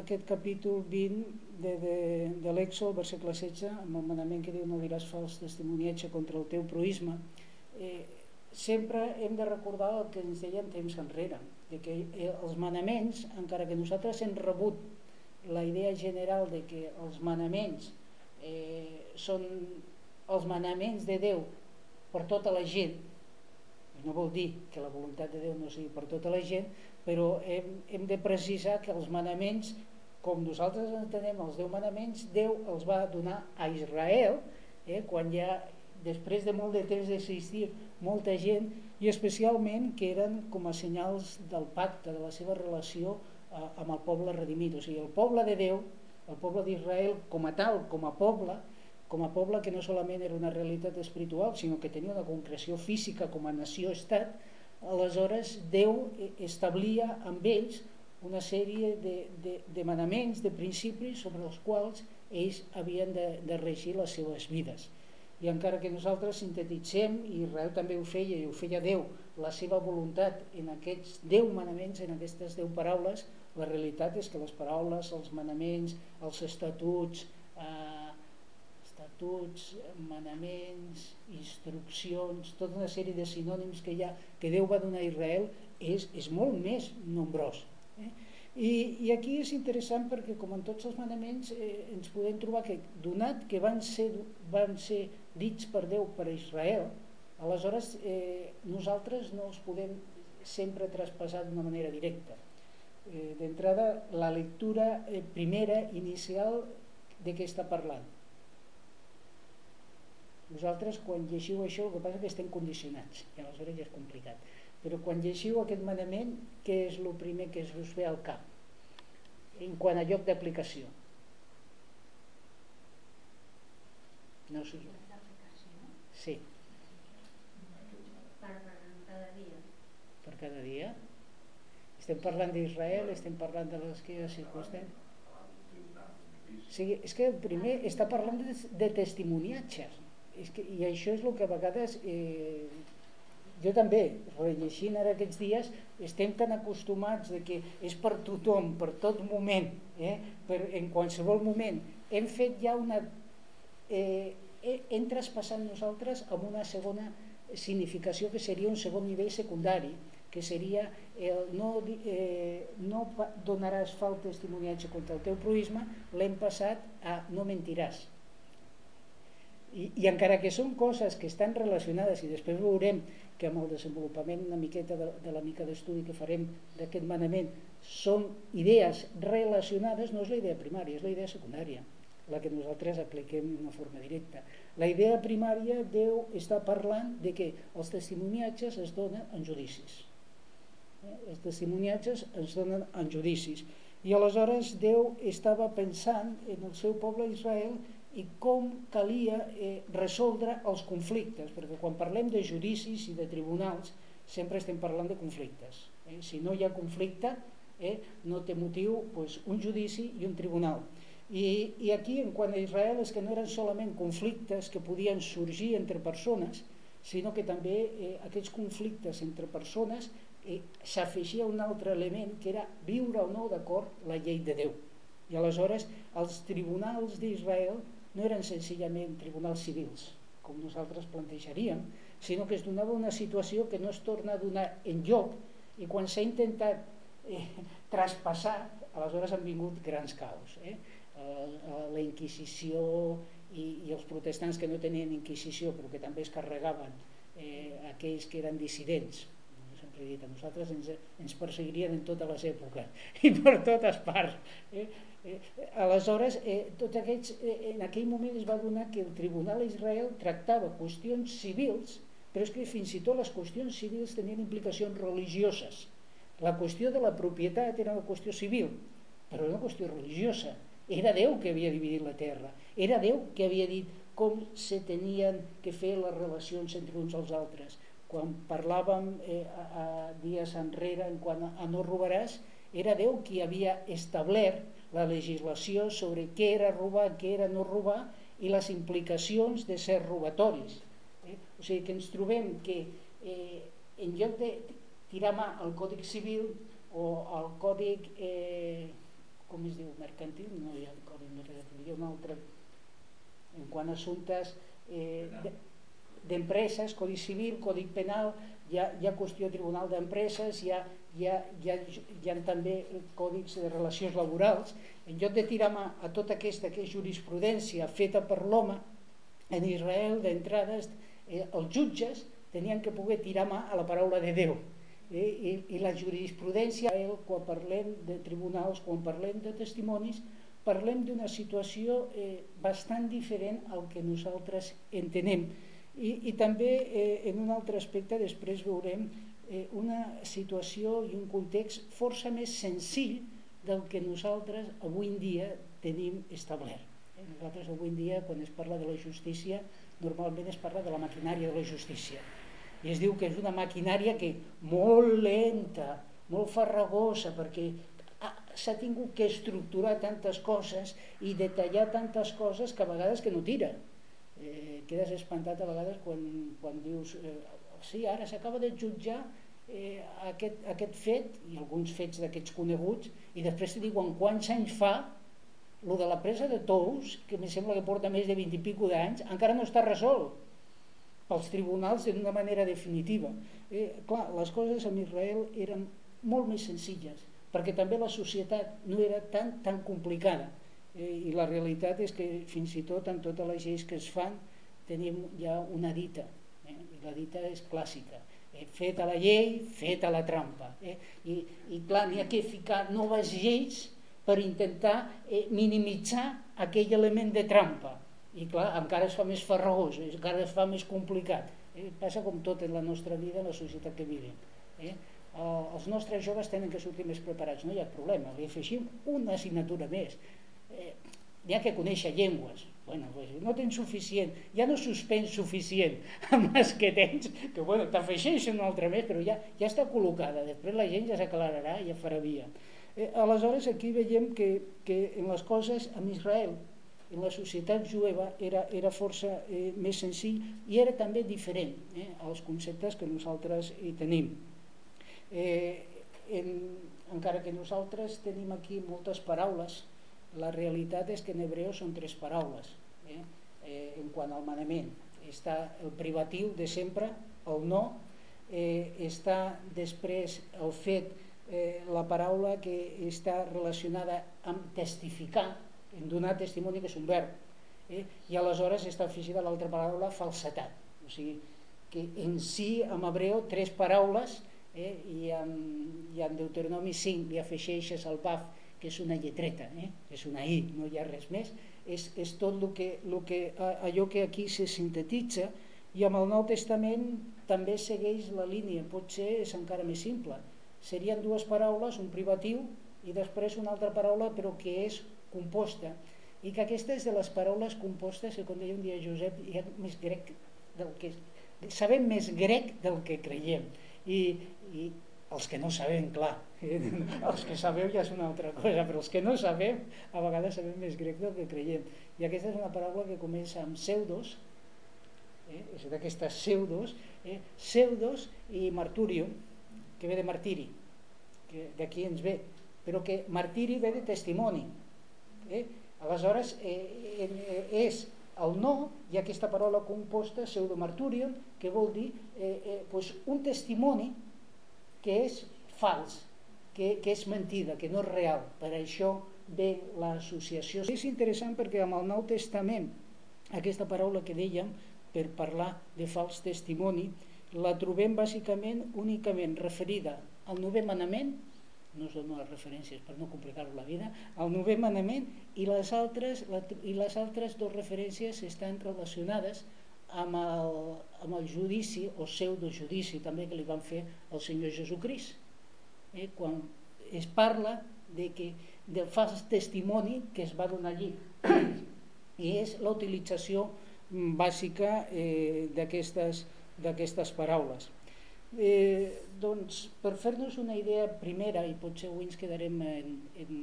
aquest capítol 20 de, de, de l'Èxol, versícle 16, amb el manament que diu no diràs fals testimoniatge contra el teu proisme, eh, sempre hem de recordar el que ens deien temps enrere, de que eh, els manaments, encara que nosaltres hem rebut la idea general de que els manaments eh, són els manaments de Déu per tota la gent, no vol dir que la voluntat de Déu no sigui per tota la gent, però hem, hem de precisar que els manaments, com nosaltres entenem els deu manaments, Déu els va donar a Israel, eh, quan ja després de molt de temps d'existir molta gent, i especialment que eren com a senyals del pacte, de la seva relació eh, amb el poble redimit. O sigui, el poble de Déu, el poble d'Israel com a tal, com a poble, com a poble que no solament era una realitat espiritual, sinó que tenia una concreció física com a nació-estat, aleshores Déu establia amb ells una sèrie de, de, de manaments, de principis sobre els quals ells havien de, de regir les seves vides. I encara que nosaltres sintetitzem, i Israel també ho feia, i ho feia Déu, la seva voluntat en aquests deu manaments, en aquestes deu paraules, la realitat és que les paraules, els manaments, els estatuts, estatuts, manaments, instruccions, tota una sèrie de sinònims que ha, que Déu va donar a Israel, és, és molt més nombrós. Eh? I, I aquí és interessant perquè, com en tots els manaments, eh, ens podem trobar que, donat que van ser, van ser dits per Déu per a Israel, aleshores eh, nosaltres no els podem sempre traspassar d'una manera directa. Eh, D'entrada, la lectura eh, primera, inicial, de què està parlant vosaltres, quan llegiu això, el que passa és que estem condicionats, i aleshores ja és complicat. Però quan llegiu aquest manament, què és el primer que us ve al cap? En quant a lloc d'aplicació. No sé. Sí. Per cada dia. Per cada dia? Estem parlant d'Israel, estem parlant de les que circumstàncies. O sigui, és que el primer està parlant de, de testimoniatges és que, i això és el que a vegades eh, jo també, rellegint ara aquests dies, estem tan acostumats de que és per tothom, per tot moment, eh? per, en qualsevol moment. Hem fet ja una... Eh, hem traspassat nosaltres amb una segona significació que seria un segon nivell secundari, que seria el no, eh, no donaràs fals testimoniatge contra el teu proisme, l'hem passat a no mentiràs i, i encara que són coses que estan relacionades i després veurem que amb el desenvolupament una miqueta de, de la mica d'estudi que farem d'aquest manament són idees relacionades, no és la idea primària, és la idea secundària la que nosaltres apliquem d'una forma directa. La idea primària, Déu està parlant de que els testimoniatges es donen en judicis. Eh? Els testimoniatges es donen en judicis. I aleshores Déu estava pensant en el seu poble Israel i com calia eh, resoldre els conflictes, perquè quan parlem de judicis i de tribunals sempre estem parlant de conflictes. Eh? Si no hi ha conflicte, eh, no té motiu pues, un judici i un tribunal. I, I aquí, en quant a Israel, és que no eren solament conflictes que podien sorgir entre persones, sinó que també eh, aquests conflictes entre persones eh, s'afegia un altre element que era viure o no d'acord la llei de Déu. I aleshores els tribunals d'Israel no eren senzillament tribunals civils, com nosaltres plantejaríem, sinó que es donava una situació que no es torna a donar en lloc i quan s'ha intentat eh, traspassar, aleshores han vingut grans caos. Eh? La Inquisició i, i els protestants que no tenien Inquisició però que també es carregaven eh, aquells que eren dissidents sempre he dit, a nosaltres ens, ens perseguirien en totes les èpoques i per totes parts eh? Eh, aleshores, eh, tots aquests, eh, en aquell moment es va donar que el Tribunal d'Israel tractava qüestions civils, però és que fins i tot les qüestions civils tenien implicacions religioses. La qüestió de la propietat era una qüestió civil, però una qüestió religiosa. Era Déu que havia dividit la terra, era Déu que havia dit com se tenien que fer les relacions entre uns als altres. Quan parlàvem eh, a, a dies enrere en quant a no robaràs, era Déu qui havia establert la legislació sobre què era robar, què era no robar i les implicacions de ser robatoris. Eh? O sigui que ens trobem que eh, en lloc de tirar mà al Còdic Civil o al Còdic, eh, com es diu, mercantil, no hi ha codi mercantil, hi ha un altre, en quant a assumptes eh, d'empreses, codi civil, codi penal, hi ha, hi ha qüestió tribunal d'empreses, hi, ha, hi, ha, hi, ha, hi ha també còdics de relacions laborals. En lloc de tirar mà a tota aquesta que és jurisprudència feta per l'home, en Israel d'entrada eh, els jutges tenien que poder tirar mà a la paraula de Déu. Eh, i, I la jurisprudència, quan parlem de tribunals, quan parlem de testimonis, parlem d'una situació eh, bastant diferent al que nosaltres entenem. I, i també eh, en un altre aspecte després veurem eh, una situació i un context força més senzill del que nosaltres avui en dia tenim establert. Eh, nosaltres avui en dia quan es parla de la justícia normalment es parla de la maquinària de la justícia i es diu que és una maquinària que molt lenta, molt farragosa perquè s'ha tingut que estructurar tantes coses i detallar tantes coses que a vegades que no tira eh, quedes espantat a vegades quan, quan dius eh, sí, ara s'acaba de jutjar eh, aquest, aquest fet i alguns fets d'aquests coneguts i després te diuen quants anys fa lo de la presa de tous que em sembla que porta més de 20 i pico d'anys encara no està resolt pels tribunals d'una manera definitiva. Eh, clar, les coses en Israel eren molt més senzilles perquè també la societat no era tan, tan complicada. Eh, I la realitat és que fins i tot en totes les lleis que es fan tenim ja una dita, la dita és clàssica. Eh, feta la llei, feta la trampa. Eh? I, I clar, n'hi ha que ficar noves lleis per intentar eh, minimitzar aquell element de trampa. I clar, encara es fa més farragós, encara es fa més complicat. Eh? Passa com tot en la nostra vida, en la societat que vivim. Eh? els nostres joves tenen que sortir més preparats, no hi ha problema, li afegim una assignatura més, eh, n'hi ha que conèixer llengües bueno, pues, no tens suficient. Ja no suspens suficient amb les que tens que bueno, t'afegeix un altre més però ja, ja està col·locada. Després la gent ja s'aclararà i ja farà via. Eh, aleshores aquí veiem que, que en les coses amb Israel en la societat jueva era, era força eh, més senzill i era també diferent eh, als conceptes que nosaltres hi tenim. Eh, en, encara que nosaltres tenim aquí moltes paraules la realitat és que en hebreu són tres paraules eh? Eh, en quant al manament. Està el privatiu de sempre, el no, eh, està després el fet, eh, la paraula que està relacionada amb testificar, en donar testimoni que és un verb, eh? i aleshores està afegida l'altra paraula falsetat. O sigui, que en si, en hebreu, tres paraules, eh? I, en, i en Deuteronomi 5 li afegeixes el baf que és una lletreta, eh? és una I, no hi ha res més, és, és tot el que, el que, allò que aquí se sintetitza i amb el Nou Testament també segueix la línia, potser és encara més simple. Serien dues paraules, un privatiu i després una altra paraula però que és composta i que aquesta és de les paraules compostes que com deia un dia Josep hi ha més grec del que sabem més grec del que creiem i, i els que no sabem, clar, els que sabeu ja és una altra cosa, però els que no sabem, a vegades sabem més grec del que creiem. I aquesta és una paraula que comença amb pseudos, eh? és d'aquestes pseudos, eh? pseudos i marturio, que ve de martiri, que d'aquí ens ve, però que martiri ve de testimoni. Eh? Aleshores, eh, eh, és el no, ha aquesta paraula composta, pseudomarturion, que vol dir eh, eh, pues un testimoni que és fals, que, que és mentida, que no és real. Per això ve l'associació. És interessant perquè amb el Nou Testament, aquesta paraula que dèiem, per parlar de fals testimoni, la trobem bàsicament únicament referida al novè manament, no us dono les referències per no complicar la vida, al novè manament i les altres, la, i les altres dues referències estan relacionades amb el, amb el judici o pseudojudici també que li van fer al Senyor Jesucrist eh, quan es parla de que, del fals testimoni que es va donar allí. I és la utilització bàsica eh, d'aquestes paraules. Eh, doncs per fer-nos una idea primera i potser avui ens quedarem en, en,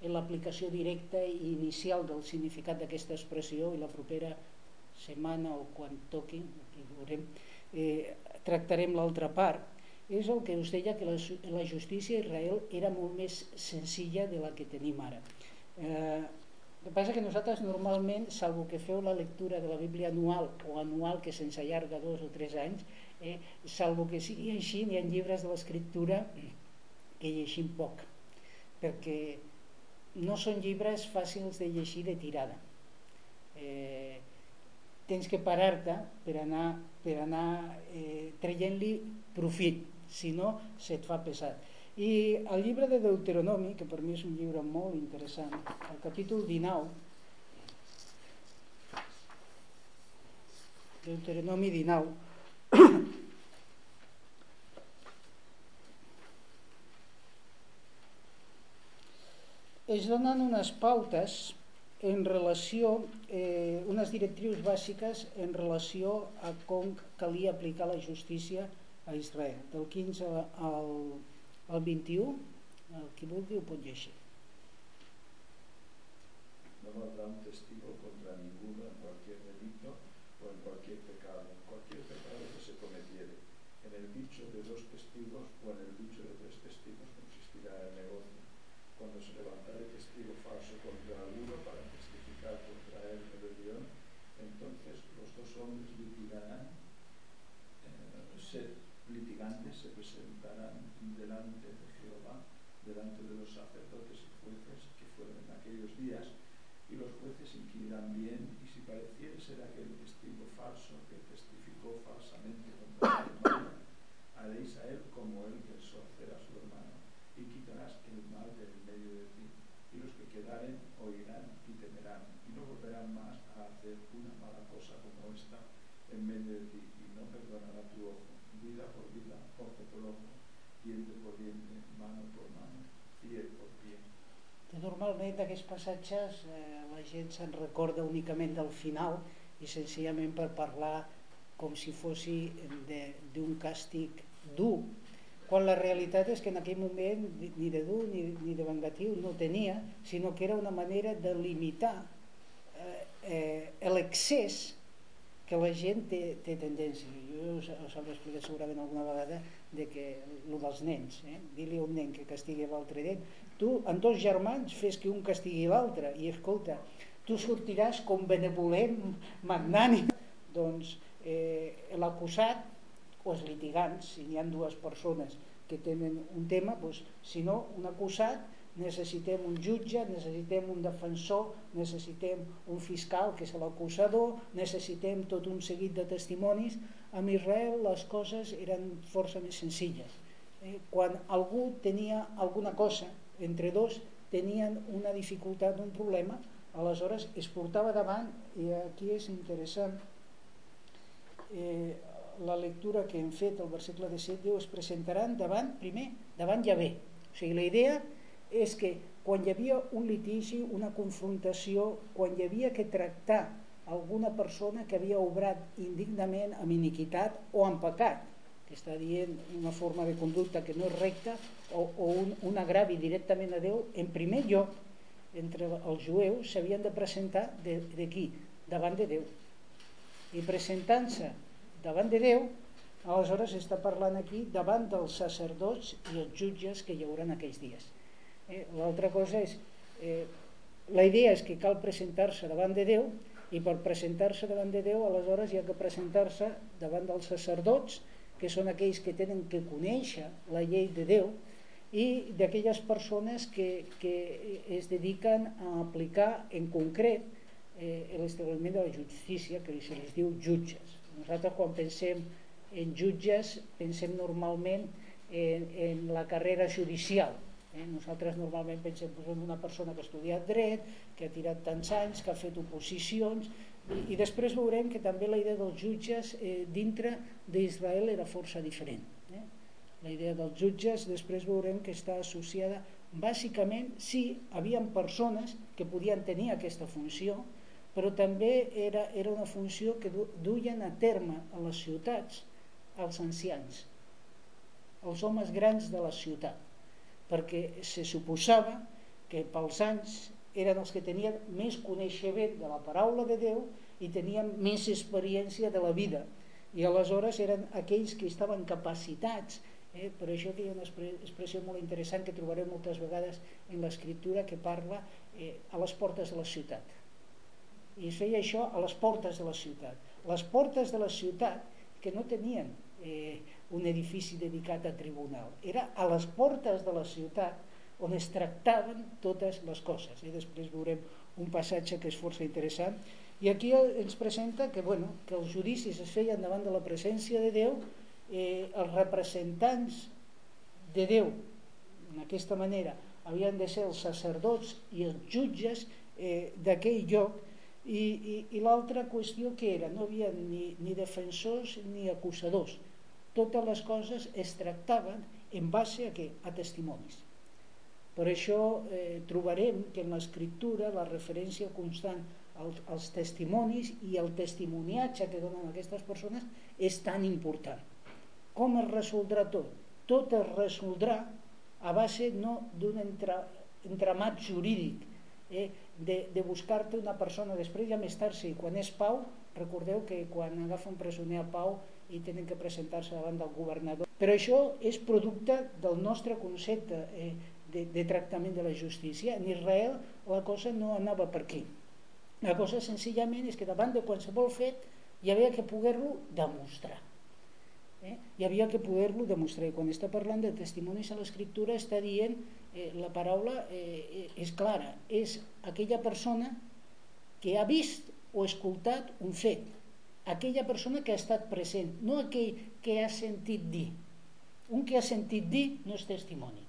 en l'aplicació directa i inicial del significat d'aquesta expressió i la propera setmana o quan toqui, aquí veurem, eh, tractarem l'altra part. és el que us deia que la, la justícia a Israel era molt més senzilla de la que tenim ara. Eh, el que passa que nosaltres normalment, salvo que feu la lectura de la Bíblia anual o anual que se'ns allarga dos o tres anys, eh, salvo que sigui així, hi ha llibres de l'escriptura que llegim poc, perquè no són llibres fàcils de llegir de tirada. Eh, tens que parar-te per anar, per anar eh, traient-li profit, si no se't fa pesat. I el llibre de Deuteronomi, que per mi és un llibre molt interessant, el capítol 19, Deuteronomi 19, es donen unes pautes en relació, eh, unes directrius bàsiques en relació a com calia aplicar la justícia a Israel, del 15 al, al 21, el qui vulgui ho pot llegir. No habrá un testigo contra ninguno en cualquier delito o en cualquier pecado, en cualquier pecado que se cometiere. En el dicho de dos testigos o en el dicho de tres testigos consistirá el negocio. Cuando se levantare testigo falso contra alguno para testificar contra él rebelión, entonces los dos hombres litigarán, eh, se, litigantes se presentarán delante de Jehová, delante de los sacerdotes y jueces que fueron en aquellos días, y los jueces inquirirán bien, y si pareciere ser aquel testigo falso que testificó falsamente contra su hermano, haréis a él como él hacer a su hermano, y quitarás el mal del medio de ti, y los que quedaren oirán y temerán, y no volverán más a hacer una mala cosa como esta en medio de ti, y no perdonará tu ojo, vida por vida, ojo por ojo, diente por diente, mano por mano, pie por pie. Normalment d'aquests passatges eh, la gent se'n recorda únicament del final i senzillament per parlar com si fossi d'un càstig dur, quan la realitat és que en aquell moment ni de dur ni, ni de vengatiu no tenia, sinó que era una manera de limitar eh, eh, l'excés que la gent té, té tendència. Jo us, us he explicat segurament alguna vegada de que el dels nens, eh? dir-li a un nen que castigui l'altre nen, tu en dos germans fes que un castigui l'altre i escolta, tu sortiràs com benevolent, magnànim. Doncs eh, l'acusat o els litigants, si n'hi ha dues persones que tenen un tema, doncs, si no, un acusat necessitem un jutge, necessitem un defensor, necessitem un fiscal que és l'acusador, necessitem tot un seguit de testimonis. Amb Israel les coses eren força més senzilles. Eh, quan algú tenia alguna cosa, entre dos tenien una dificultat, un problema, aleshores es portava davant, i aquí és interessant, eh, la lectura que hem fet, el versicle de 7 diu, es presentaran davant, primer, davant Javé. O sigui, la idea és que quan hi havia un litigi, una confrontació, quan hi havia que tractar alguna persona que havia obrat indignament amb iniquitat o amb pecat, que està dient una forma de conducta que no és recta o, o un, un agravi directament a Déu, en primer lloc, entre els jueus s'havien de presentar de? Davant de Déu. I presentant-se davant de Déu, aleshores està parlant aquí davant dels sacerdots i els jutges que hi haurà en aquells dies. Eh, L'altra cosa és, eh, la idea és que cal presentar-se davant de Déu i per presentar-se davant de Déu aleshores hi ha que presentar-se davant dels sacerdots que són aquells que tenen que conèixer la llei de Déu i d'aquelles persones que, que es dediquen a aplicar en concret eh, l'establiment de la justícia que se li diu jutges. Nosaltres quan pensem en jutges pensem normalment en, en la carrera judicial, Eh? Nosaltres normalment pensem pues, en una persona que ha estudiat dret, que ha tirat tants anys, que ha fet oposicions, i, i després veurem que també la idea dels jutges eh, dintre d'Israel era força diferent. Eh? La idea dels jutges després veurem que està associada bàsicament sí, havien persones que podien tenir aquesta funció, però també era, era una funció que duien a terme a les ciutats els ancians, els homes grans de la ciutat perquè se suposava que pels anys eren els que tenien més coneixement de la paraula de Déu i tenien més experiència de la vida i aleshores eren aquells que estaven capacitats Eh? Per això que hi ha una expressió molt interessant que trobareu moltes vegades en l'escriptura que parla eh, a les portes de la ciutat. I es feia això a les portes de la ciutat. Les portes de la ciutat que no tenien eh, un edifici dedicat a tribunal. Era a les portes de la ciutat on es tractaven totes les coses. I després veurem un passatge que és força interessant. I aquí ens presenta que, bueno, que els judicis es feien davant de la presència de Déu eh, els representants de Déu en aquesta manera havien de ser els sacerdots i els jutges eh, d'aquell lloc i, i, i l'altra qüestió que era no havia ni, ni defensors ni acusadors totes les coses es tractaven en base a, què? a testimonis per això eh, trobarem que en l'escriptura la referència constant als, als testimonis i el testimoniatge que donen aquestes persones és tan important com es resoldrà tot? Tot es resoldrà a base no d'un entra, entramat jurídic, eh, de, de buscar-te una persona, després ja més tard, sí, quan és Pau, recordeu que quan agafen presoner a Pau i tenen que presentar-se davant del governador. Però això és producte del nostre concepte eh, de, de tractament de la justícia. En Israel la cosa no anava per aquí. La cosa senzillament és que davant de qualsevol fet hi havia que poder-lo demostrar eh? i havia que poder-lo demostrar. I quan està parlant de testimonis a l'escriptura està dient, eh, la paraula eh, és clara, és aquella persona que ha vist o escoltat un fet, aquella persona que ha estat present, no aquell que ha sentit dir. Un que ha sentit dir no és testimoni.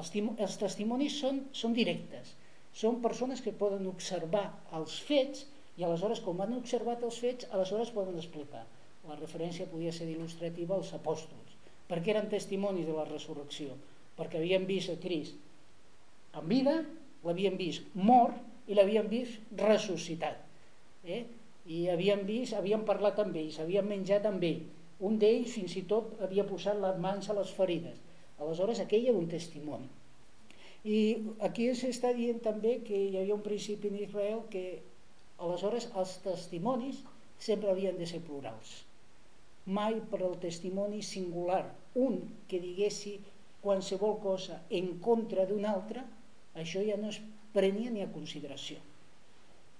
Els, els testimonis són, són directes, són persones que poden observar els fets i aleshores, com han observat els fets, aleshores poden explicar la referència podia ser il·lustrativa als apòstols, perquè eren testimonis de la resurrecció, perquè havien vist a Crist en vida, l'havien vist mort i l'havien vist ressuscitat. Eh? I havien vist, havien parlat amb ells, havien menjat amb ell. Un d'ells fins i tot havia posat les mans a les ferides. Aleshores, aquell era un testimoni. I aquí s'està dient també que hi havia un principi en Israel que aleshores els testimonis sempre havien de ser plurals mai per al testimoni singular, un que diguessi qualsevol cosa en contra d'un altre, això ja no es prenia ni a consideració.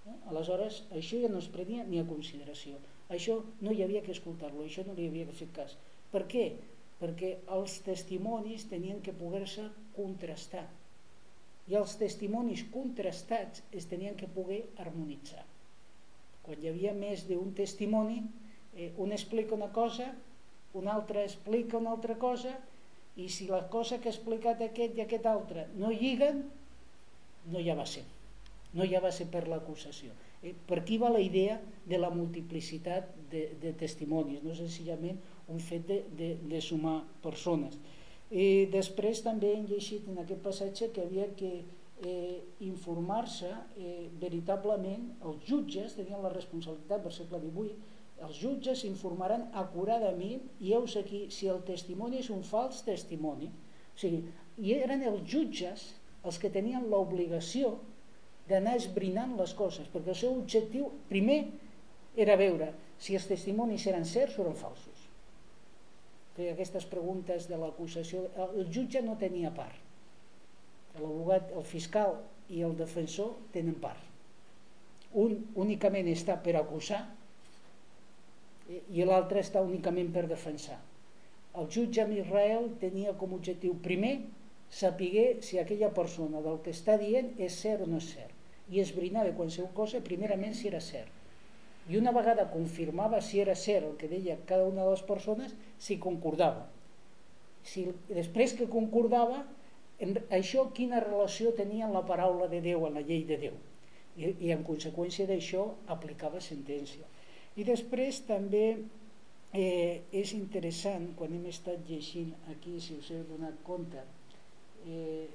Eh? Aleshores, això ja no es prenia ni a consideració. Això no hi havia que escoltar-lo, això no li havia que fer cas. Per què? Perquè els testimonis tenien que poder-se contrastar. I els testimonis contrastats es tenien que poder harmonitzar. Quan hi havia més d'un testimoni, eh, un explica una cosa, un altre explica una altra cosa, i si la cosa que ha explicat aquest i aquest altre no lliguen, no hi ha va ser. No hi ha va ser per l'acusació. Eh, per aquí va la idea de la multiplicitat de, de testimonis, no senzillament un fet de, de, de sumar persones. I després també hem llegit en aquest passatge que havia que eh, informar-se eh, veritablement, els jutges tenien la responsabilitat, versícle 18, els jutges informaran acuradament i heus aquí si el testimoni és un fals testimoni. O sigui, i eren els jutges els que tenien l'obligació d'anar esbrinant les coses perquè el seu objectiu primer era veure si els testimonis eren certs o eren falsos. Que aquestes preguntes de l'acusació. El jutge no tenia part. L'abogat, el fiscal i el defensor tenen part. Un únicament està per acusar i l'altre està únicament per defensar. El jutge amb Israel tenia com a objectiu primer sapiguer si aquella persona del que està dient és cert o no és cert i esbrinar de qualsevol cosa primerament si era cert. I una vegada confirmava si era cert el que deia cada una de les persones, si concordava. Si, després que concordava, en, això quina relació tenia la paraula de Déu, en la llei de Déu. I, i en conseqüència d'això aplicava sentència. I després també eh, és interessant, quan hem estat llegint aquí, si us heu donat compte, eh,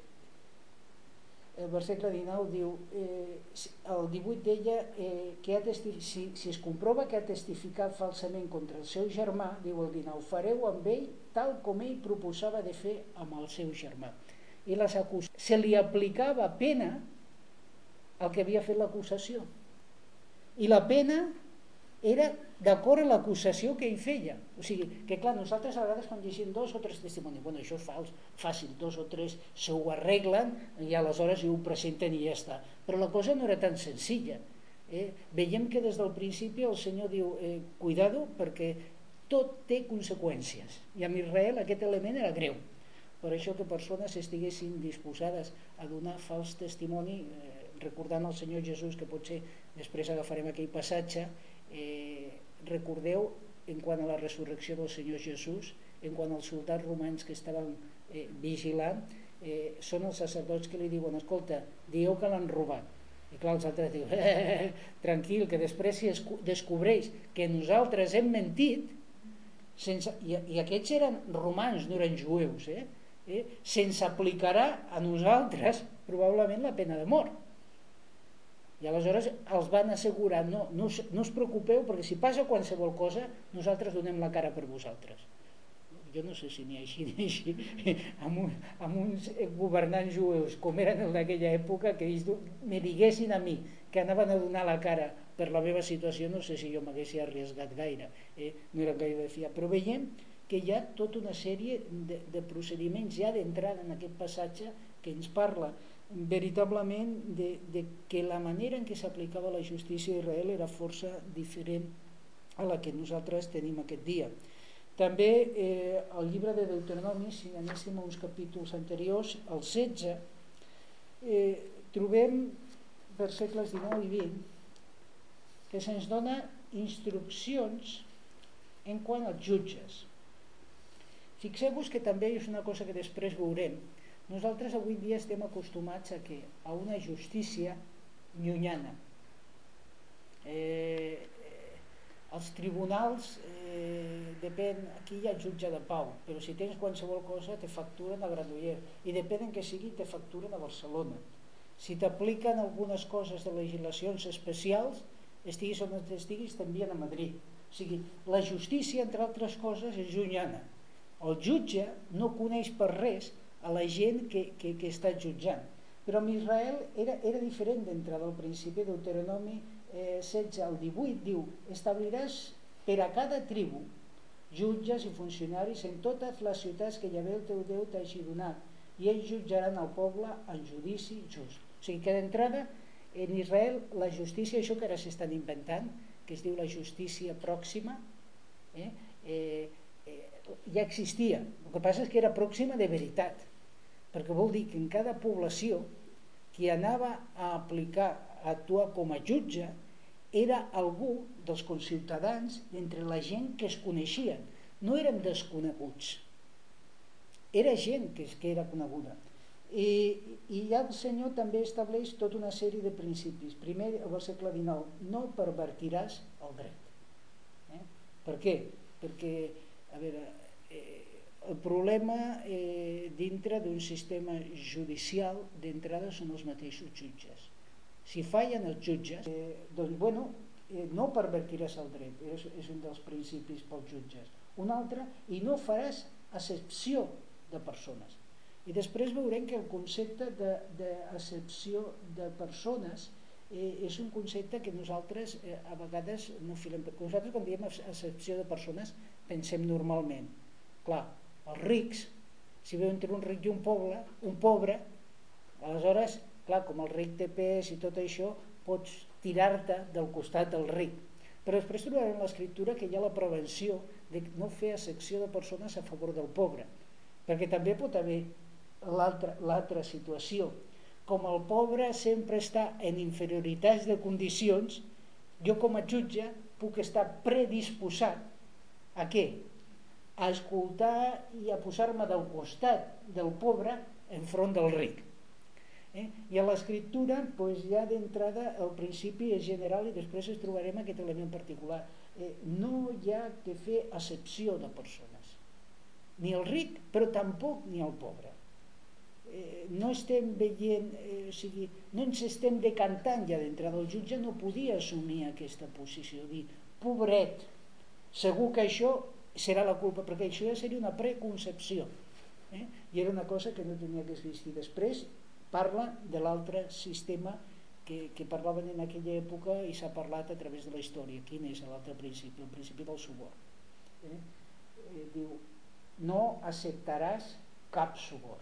el versegle 19 diu, eh, el 18 deia eh, que ha si, si es comprova que ha testificat falsament contra el seu germà, diu el 19, fareu amb ell tal com ell proposava de fer amb el seu germà. I les acus se li aplicava pena al que havia fet l'acusació. I la pena era d'acord amb l'acusació que ell feia. O sigui, que clar, nosaltres a vegades quan llegim dos o tres testimonis, bueno, això és fals, fàcil, dos o tres se ho arreglen i aleshores ho presenten i ja està. Però la cosa no era tan senzilla. Eh? Veiem que des del principi el Senyor diu, eh, cuidado, perquè tot té conseqüències. I amb Israel aquest element era greu. Per això que persones estiguessin disposades a donar fals testimoni, eh, recordant el Senyor Jesús, que potser després agafarem aquell passatge, eh, recordeu en quant a la resurrecció del Senyor Jesús, en quant als soldats romans que estaven eh, vigilant, eh, són els sacerdots que li diuen, escolta, dieu que l'han robat. I clar, els altres diuen, eh, tranquil, que després si es descobreix que nosaltres hem mentit, sense, i, i aquests eren romans, no eren jueus, eh? Eh, se'ns aplicarà a nosaltres probablement la pena de mort. I aleshores els van assegurar, no, no, no us preocupeu perquè si passa qualsevol cosa nosaltres donem la cara per vosaltres. Jo no sé si n'hi ha així ni així, amb, un, amb uns governants jueus com eren el d'aquella època que ells me diguessin a mi que anaven a donar la cara per la meva situació, no sé si jo m'hagués arriesgat gaire, eh? no era gaire de fiar, però veiem que hi ha tota una sèrie de, de procediments ja d'entrada en aquest passatge que ens parla veritablement de, de que la manera en què s'aplicava la justícia a Israel era força diferent a la que nosaltres tenim aquest dia. També eh, el llibre de Deuteronomi, si anéssim a uns capítols anteriors, el 16, eh, trobem per segles XIX i XX que se'ns dona instruccions en quant als jutges. Fixeu-vos que també és una cosa que després veurem, nosaltres avui dia estem acostumats a, que, a una justícia llunyana. Eh, eh, els tribunals, eh, depèn, aquí hi ha jutge de pau, però si tens qualsevol cosa te facturen a Granollers i depèn en què sigui te facturen a Barcelona. Si t'apliquen algunes coses de legislacions especials, estiguis on estiguis, t'envien a Madrid. O sigui, la justícia, entre altres coses, és llunyana. El jutge no coneix per res a la gent que, que, que està jutjant. Però amb Israel era, era diferent d'entrada al principi, Deuteronomi eh, 16 al 18 diu establiràs per a cada tribu jutges i funcionaris en totes les ciutats que Javé el teu Déu t'hagi donat i ells jutjaran el poble en judici just. O sigui que d'entrada en Israel la justícia, això que ara s'estan inventant, que es diu la justícia pròxima, eh, eh, eh, ja existia. El que passa és que era pròxima de veritat perquè vol dir que en cada població qui anava a aplicar, a actuar com a jutge, era algú dels conciutadans entre la gent que es coneixien. No eren desconeguts. Era gent que, que era coneguda. I, I ja el Senyor també estableix tota una sèrie de principis. Primer, al segle XIX, no pervertiràs el dret. Eh? Per què? Perquè, a veure, eh, el problema eh, dintre d'un sistema judicial d'entrada són els mateixos jutges. Si fallen els jutges, eh, doncs, bueno, eh, no pervertiràs el dret, és, és un dels principis pels jutges. Un altre, i no faràs excepció de persones. I després veurem que el concepte d'accepció de, de persones eh, és un concepte que nosaltres eh, a vegades no filem. Nosaltres quan diem excepció de persones pensem normalment. Clar, els rics, si veu entre un ric i un poble, un pobre, aleshores, clar, com el ric té pes i tot això, pots tirar-te del costat del ric. Però després trobarem l'escriptura que hi ha la prevenció de no fer secció de persones a favor del pobre, perquè també pot haver l'altra situació. Com el pobre sempre està en inferioritats de condicions, jo com a jutge puc estar predisposat a què? A escoltar i a posar-me del costat del pobre enfront del ric. Eh? I a l'escriptura doncs, ja d'entrada el principi és general i després es trobarem aquest element particular. Eh, no hi ha que fer excepció de persones. Ni el ric, però tampoc ni el pobre. Eh, no estem veient, eh, o sigui, no ens estem decantant ja d'entrada. El jutge no podia assumir aquesta posició, dir, pobret, segur que això serà la culpa, perquè això ja seria una preconcepció. Eh? I era una cosa que no tenia que existir. Després parla de l'altre sistema que, que parlaven en aquella època i s'ha parlat a través de la història. Quin és l'altre principi? El principi del subor. Eh? Eh, diu, no acceptaràs cap subor.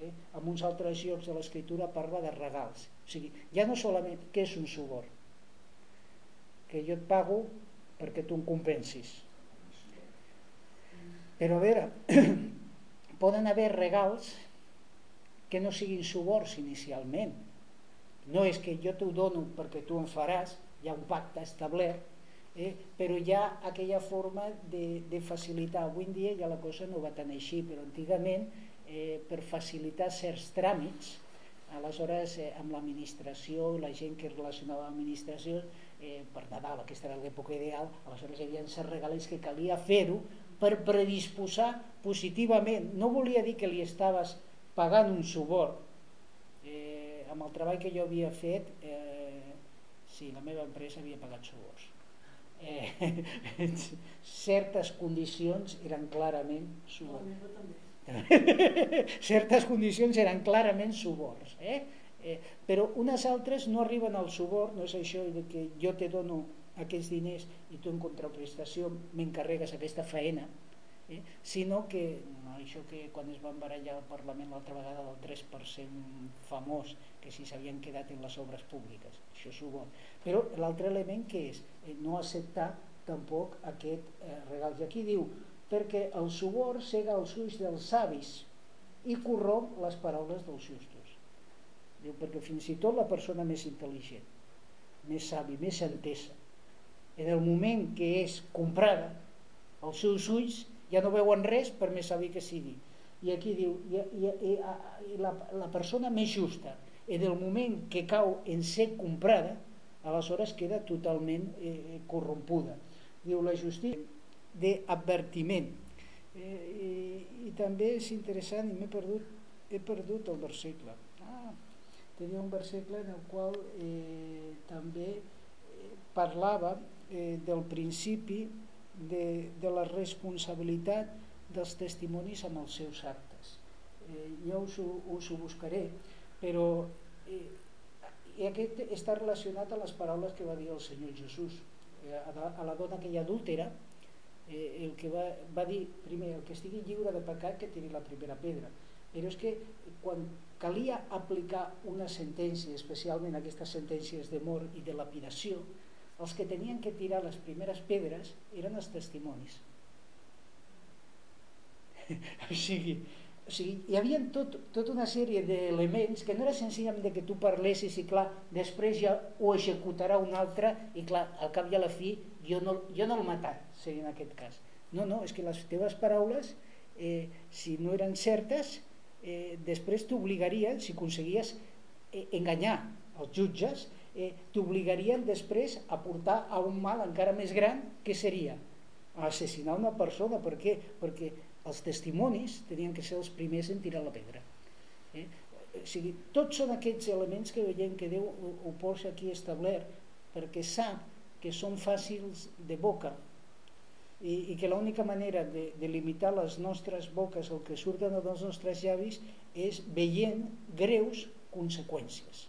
Eh? En uns altres llocs de l'escriptura parla de regals. O sigui, ja no solament què és un subor, que jo et pago perquè tu em compensis. Però a veure, poden haver regals que no siguin subors inicialment. No és que jo t'ho dono perquè tu em faràs, hi ha un pacte establert, eh? però hi ha aquella forma de, de facilitar. Avui en dia ja la cosa no va tan així, però antigament eh, per facilitar certs tràmits, aleshores eh, amb l'administració, la gent que relacionava amb l'administració, eh, per Nadal, aquesta era l'època ideal, aleshores hi havia certs regalets que calia fer-ho per predisposar positivament. No volia dir que li estaves pagant un subor. Eh, amb el treball que jo havia fet, eh, sí, la meva empresa havia pagat subors. Eh, certes condicions eren clarament subors. certes condicions eren clarament subors. Eh? Eh, però unes altres no arriben al subor, no és això de que jo te dono aquests diners i tu en contraprestació m'encarregues aquesta feina, eh, sinó que no, això que quan es van barallar al Parlament l'altra vegada del 3% famós, que si s'havien quedat en les obres públiques, això és subor. Però l'altre element que és eh, no acceptar tampoc aquest eh, regal. I aquí diu, perquè el subor cega els ulls dels savis i corromp les paraules dels justos. Diu, perquè fins i tot la persona més intel·ligent, més savi, més entesa, en el moment que és comprada, els seus ulls ja no veuen res per més savi que sigui. I aquí diu, i, i, i, i la, la persona més justa, en el moment que cau en ser comprada, aleshores queda totalment eh, corrompuda. Diu la justícia d'advertiment. Eh, i, I també és interessant, i m'he perdut, he perdut el versicle tenia un versicle en el qual eh, també eh, parlava eh, del principi de, de la responsabilitat dels testimonis amb els seus actes. Eh, jo us ho, us ho buscaré, però eh, i aquest està relacionat a les paraules que va dir el Senyor Jesús eh, a, a la dona aquella adúltera, eh, el que va, va dir primer, el que estigui lliure de pecat que tiri la primera pedra però és que quan calia aplicar una sentència, especialment aquestes sentències de mort i de lapidació, els que tenien que tirar les primeres pedres eren els testimonis. o sigui, o sigui, hi havia tot, tota una sèrie d'elements que no era senzillament que tu parlessis i clar, després ja ho executarà un altre i clar, al cap i a la fi jo no, jo no el matat, seria en aquest cas. No, no, és que les teves paraules, eh, si no eren certes, eh, després t'obligarien, si aconseguies eh, enganyar els jutges, eh, t'obligarien després a portar a un mal encara més gran, que seria a assassinar una persona. Per què? Perquè els testimonis tenien que ser els primers en tirar la pedra. Eh? O sigui, tots són aquests elements que veiem que Déu ho, ho posa aquí establert perquè sap que són fàcils de boca i, i que l'única manera de, de limitar les nostres boques, el que surten dels nostres llavis, és veient greus conseqüències.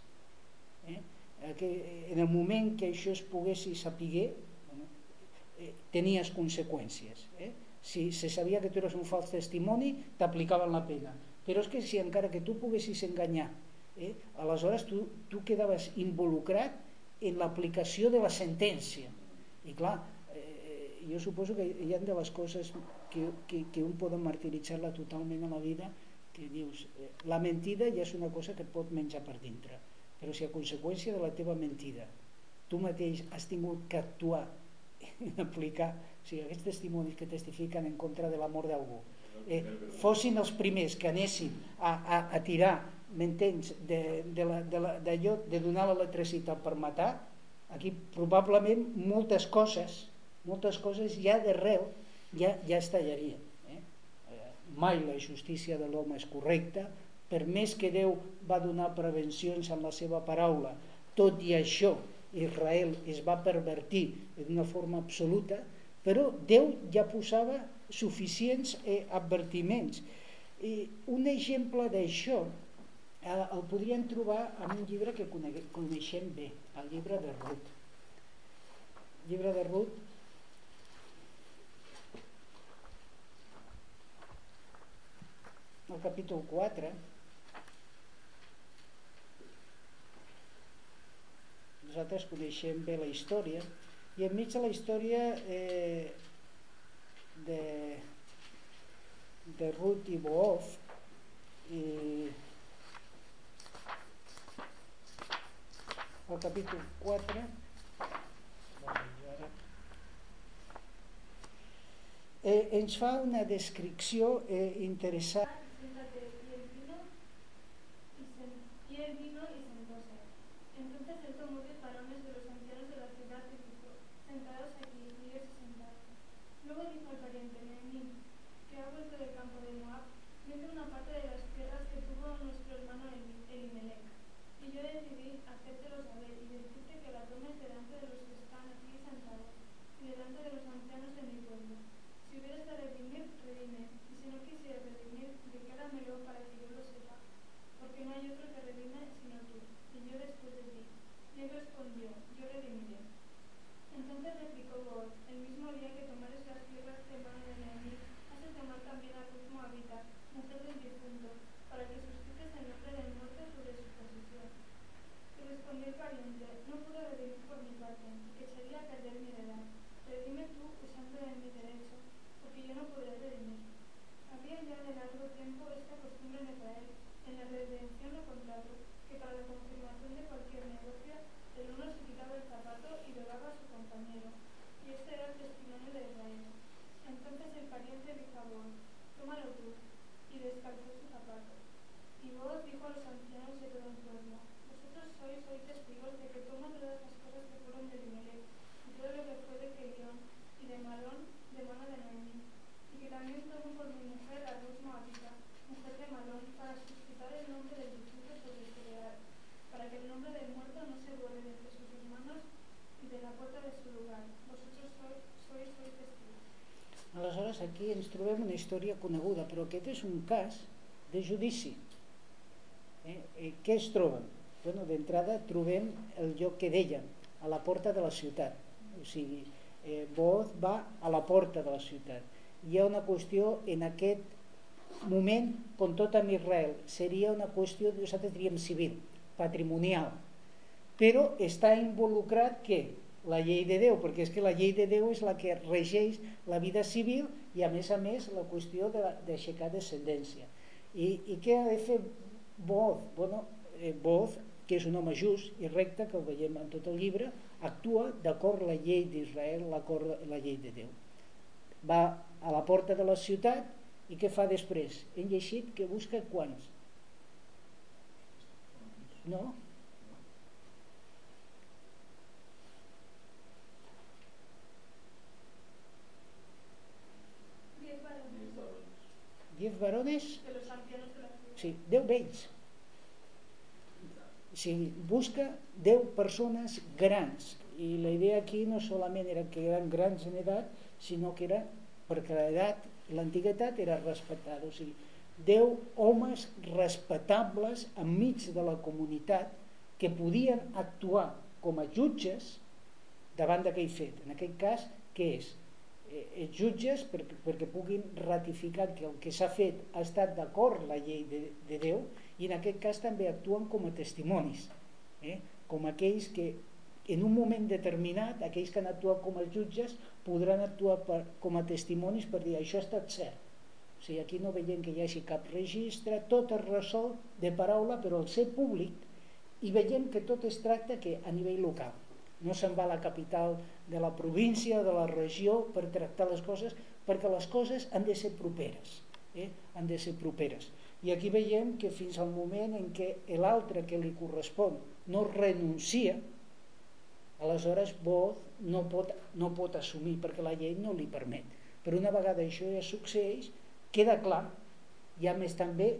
Eh? Que en el moment que això es poguessi sapiguer, eh, tenies conseqüències. Eh? Si se sabia que tu eres un fals testimoni, t'aplicaven la pena. Però és que si encara que tu poguessis enganyar, eh, aleshores tu, tu quedaves involucrat en l'aplicació de la sentència. I clar, jo suposo que hi ha de les coses que, que, que un pot martiritzar-la totalment a la vida que dius, eh, la mentida ja és una cosa que et pot menjar per dintre però si a conseqüència de la teva mentida tu mateix has tingut que actuar en aplicar o sigui, aquests testimonis que testifiquen en contra de l'amor d'algú eh, fossin els primers que anessin a, a, a tirar m'entens d'allò de, de, la, de, de donar l'electricitat per matar aquí probablement moltes coses moltes coses ja d'arrel ja, ja es tallarien. Eh? eh? Mai la justícia de l'home és correcta, per més que Déu va donar prevencions en la seva paraula, tot i això Israel es va pervertir d'una forma absoluta, però Déu ja posava suficients eh, advertiments. I un exemple d'això, el, el podrien trobar en un llibre que coneixem bé, el llibre de Ruth. El llibre de Ruth el capítol 4 nosaltres coneixem bé la història i enmig de la història eh, de, de Ruth i Boof i el capítol 4 eh, ens fa una descripció eh, interessant aquí ens trobem una història coneguda, però aquest és un cas de judici. Eh? Eh, què es troben? Bueno, D'entrada trobem el lloc que deia, a la porta de la ciutat. O sigui, eh, Boaz va a la porta de la ciutat. Hi ha una qüestió en aquest moment, com tot amb Israel, seria una qüestió, nosaltres diríem civil, patrimonial, però està involucrat què? la llei de Déu, perquè és que la llei de Déu és la que regeix la vida civil i a més a més la qüestió d'aixecar de descendència. I, I què ha de fer Boz? Bueno, eh, Boz, que és un home just i recte, que ho veiem en tot el llibre, actua d'acord la llei d'Israel, la llei de Déu. Va a la porta de la ciutat i què fa després? Hem llegit que busca quants? No? Diez varones, sí, deu vells. Sí, busca deu persones grans i la idea aquí no solament era que eren grans en edat, sinó que era perquè l'edat, l'antiguitat era respectada, o sigui, deu homes respectables enmig de la comunitat que podien actuar com a jutges davant d'aquell fet. En aquest cas, què és? Eh, jutges perquè, perquè puguin ratificar que el que s'ha fet ha estat d'acord la llei de, de Déu i en aquest cas també actuen com a testimonis eh? com aquells que en un moment determinat aquells que han actuat com a jutges podran actuar per, com a testimonis per dir això ha estat cert o sigui, aquí no veiem que hi hagi cap registre tot es resol de paraula però al ser públic i veiem que tot es tracta que a nivell local no se'n va a la capital de la província, de la regió per tractar les coses, perquè les coses han de ser properes eh? han de ser properes i aquí veiem que fins al moment en què l'altre que li correspon no renuncia aleshores Boz no pot, no pot assumir perquè la llei no li permet però una vegada això ja succeeix queda clar ja més també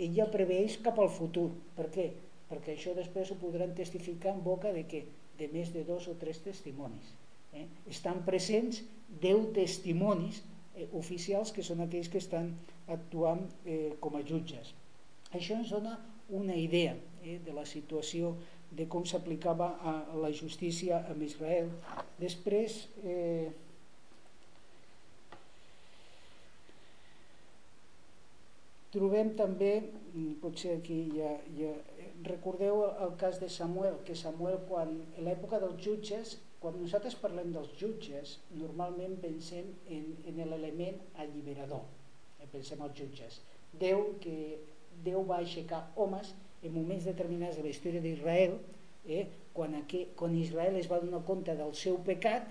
ella preveix cap al futur per què? perquè això després ho podran testificar en boca de que de més de dos o tres testimonis. Eh? Estan presents deu testimonis eh, oficials que són aquells que estan actuant eh, com a jutges. Això ens dona una idea eh, de la situació de com s'aplicava a la justícia amb Israel. Després, eh, trobem també, mm, potser aquí ja, ja recordeu el cas de Samuel, que Samuel quan en l'època dels jutges, quan nosaltres parlem dels jutges, normalment pensem en, en l'element alliberador, eh, pensem als jutges. Déu que Déu va aixecar homes en moments determinats de la història d'Israel, eh, quan, aquí, quan Israel es va donar compte del seu pecat,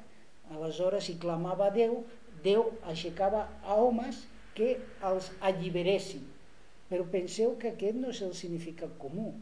aleshores hi clamava a Déu, Déu aixecava a homes que els alliberessin. Però penseu que aquest no és el significat comú.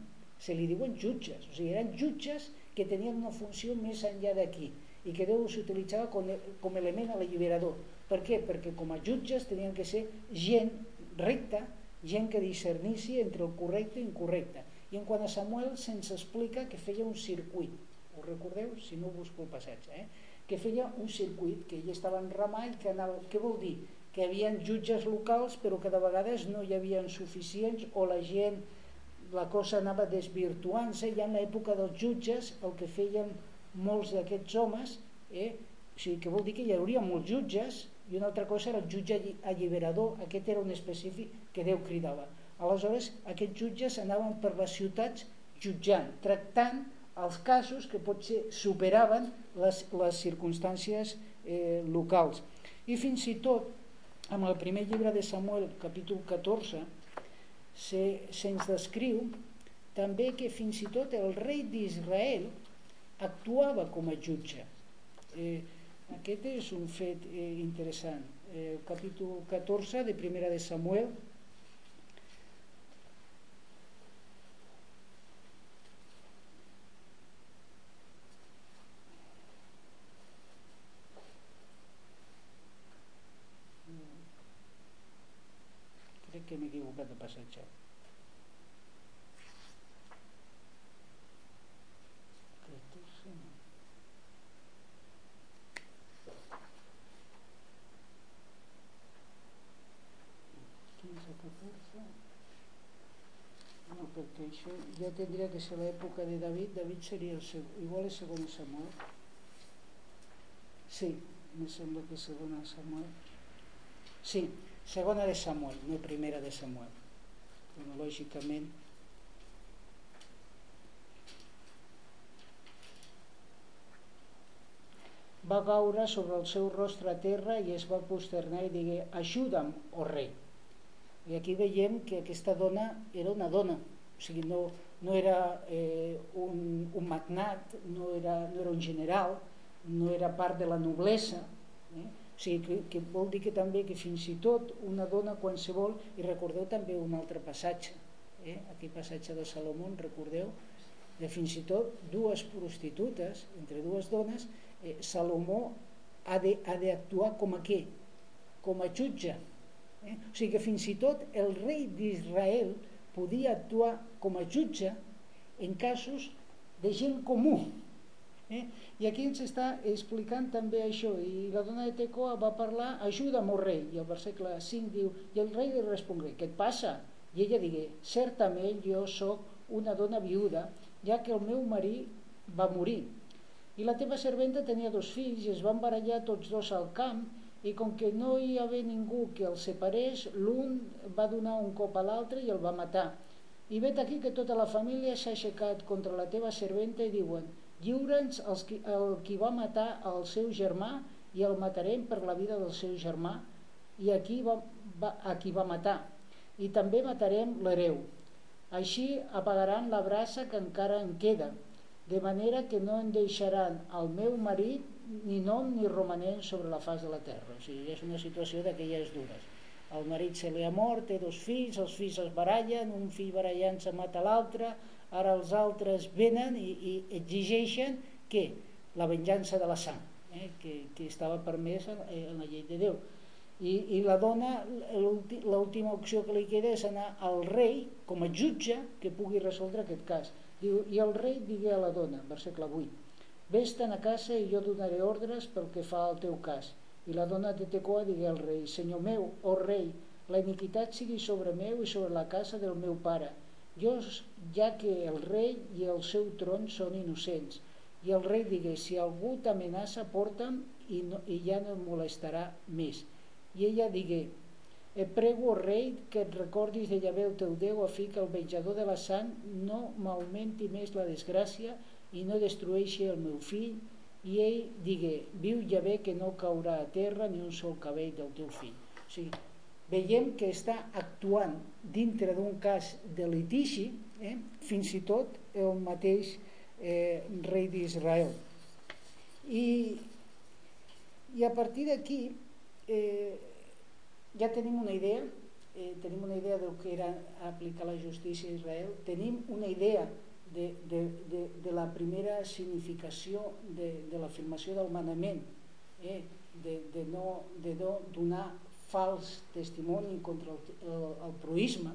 Se li diuen jutges, o sigui, eren jutges que tenien una funció més enllà d'aquí i que Déu s'utilitzava com, com element alliberador. Per què? Perquè com a jutges tenien que ser gent recta, gent que discernissi entre el correcte i incorrecte. I en quant a Samuel se'ns explica que feia un circuit, ho recordeu? Si no busco el passatge, eh? que feia un circuit, que ell estava en ramà i que anava... Què vol dir? Que hi havia jutges locals però que de vegades no hi havia suficients o la gent, la cosa anava desvirtuant-se i en l'època dels jutges el que feien molts d'aquests homes, eh? o sigui, que vol dir que hi hauria molts jutges i una altra cosa era el jutge alliberador, aquest era un específic que Déu cridava. Aleshores, aquests jutges anaven per les ciutats jutjant, tractant els casos que potser superaven les, les circumstàncies eh, locals. I fins i tot, amb el primer llibre de Samuel, capítol 14, se'ns se descriu també que fins i tot el rei d'Israel actuava com a jutge. Eh, aquest és un fet eh, interessant. Eh, el capítol 14 de Primera de Samuel, crec que m'he equivocat de passatge. perquè això ja tindria que ser l'època de David, David seria el segon, igual és segon Samuel. Sí, me sembla que segona Samuel. Sí, segona de Samuel, no primera de Samuel. Cronològicament. Va caure sobre el seu rostre a terra i es va posternar i digué, ajuda'm, o oh rei. I aquí veiem que aquesta dona era una dona, o sigui, no, no era eh, un, un magnat, no era, no era un general, no era part de la noblesa, eh? o sigui, que, que vol dir que també que fins i tot una dona qualsevol, i recordeu també un altre passatge, eh? aquell passatge de Salomó, recordeu, de fins i tot dues prostitutes, entre dues dones, eh, Salomó ha d'actuar com a què? Com a jutge. Eh? O sigui que fins i tot el rei d'Israel podia actuar com a jutge en casos de gent comú. Eh? I aquí ens està explicant també això, i la dona de Tecoa va parlar, ajuda'm, oh rei, i el versícle 5 diu, i el rei li respongué, què et passa? I ella digué, certament jo sóc una dona viuda, ja que el meu marit va morir. I la teva serventa tenia dos fills i es van barallar tots dos al camp i com que no hi havia ningú que els separés, l'un va donar un cop a l'altre i el va matar. I vet aquí que tota la família s'ha aixecat contra la teva serventa i diuen lliure'ns el qui va matar el seu germà i el matarem per la vida del seu germà i a qui va, va, a qui va matar i també matarem l'hereu així apagaran la brasa que encara en queda de manera que no en deixaran el meu marit ni nom ni romanent sobre la faç de la terra. O sigui, és una situació d'aquelles dures. El marit se li ha mort, té dos fills, els fills es barallen, un fill barallant-se mata l'altre, ara els altres venen i, i exigeixen que la venjança de la sang, eh, que, que estava permès en, en la llei de Déu. I, i la dona, l'última opció que li queda és anar al rei com a jutge que pugui resoldre aquest cas. Diu, I el rei digué a la dona, versícle 8, Vés-te'n a casa i jo donaré ordres pel que fa al teu cas. I la dona de Tecoa digué al rei, Senyor meu, oh rei, la iniquitat sigui sobre meu i sobre la casa del meu pare, ja que el rei i el seu tron són innocents. I el rei digué, si algú t'amenaça, porta'm i, no, i ja no et molestarà més. I ella digué, et prego, rei, que et recordis de Llavé el teu Déu a fi que el venjador de la sang no m'augmenti més la desgràcia i no destrueixi el meu fill. I ell digué, viu Llavé que no caurà a terra ni un sol cabell del teu fill. O sigui, veiem que està actuant dintre d'un cas de litigi, eh, fins i tot el mateix eh, rei d'Israel. I, I a partir d'aquí eh, ja tenim una idea, eh, tenim una idea del que era aplicar la justícia a Israel, tenim una idea de, de, de, de la primera significació de, de l'afirmació del manament, eh, de, de, no, de no donar fals testimoni contra el, el, el proisme,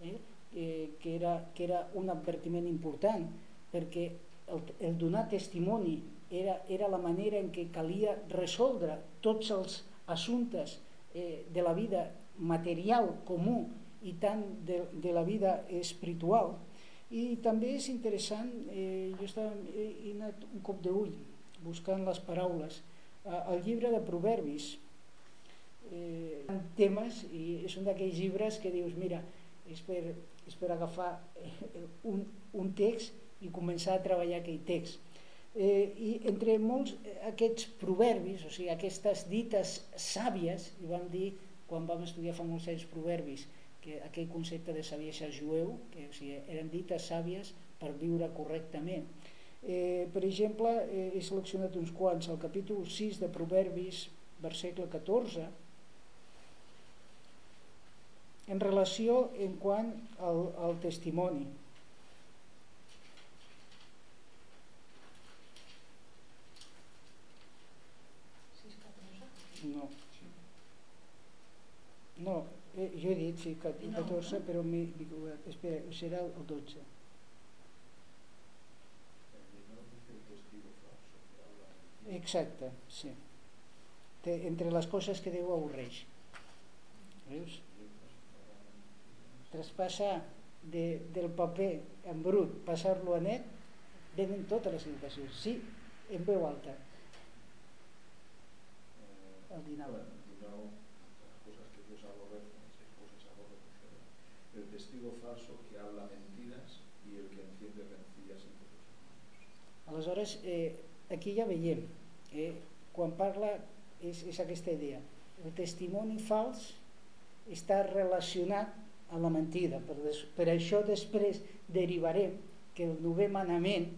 eh, eh, que, era, que era un advertiment important, perquè el, el donar testimoni era, era la manera en què calia resoldre tots els assumptes eh, de la vida material comú i tant de, de la vida espiritual. I també és interessant, eh, jo estava, he, he anat un cop d'ull buscant les paraules, eh, el llibre de Proverbis, eh, temes i és un d'aquells llibres que dius mira, és per, és per agafar eh, un, un text i començar a treballar aquell text. Eh, i entre molts eh, aquests proverbis, o sigui, aquestes dites sàvies, i vam dir quan vam estudiar fa molts anys proverbis que aquell concepte de saviesa jueu que o sigui, eren dites sàvies per viure correctament eh, per exemple eh, he seleccionat uns quants al capítol 6 de proverbis versícle 14 en relació en quant al, al testimoni. No. No, eh, jo he dit sí, 14, però m'he espera, serà el 12. Exacte, sí. entre les coses que Déu avorreix. Veus? traspassar de, del paper en brut, passar-lo a net, venen totes les indicacions. Sí, en veu alta. El 19. Testigo falso que habla mentiras y el que enciende rencillas entre los hermanos. Aleshores, eh, aquí ja veiem, eh, quan parla és, és aquesta idea. El testimoni fals està relacionat a la mentida. Per, des, per això després derivarem que el novè manament,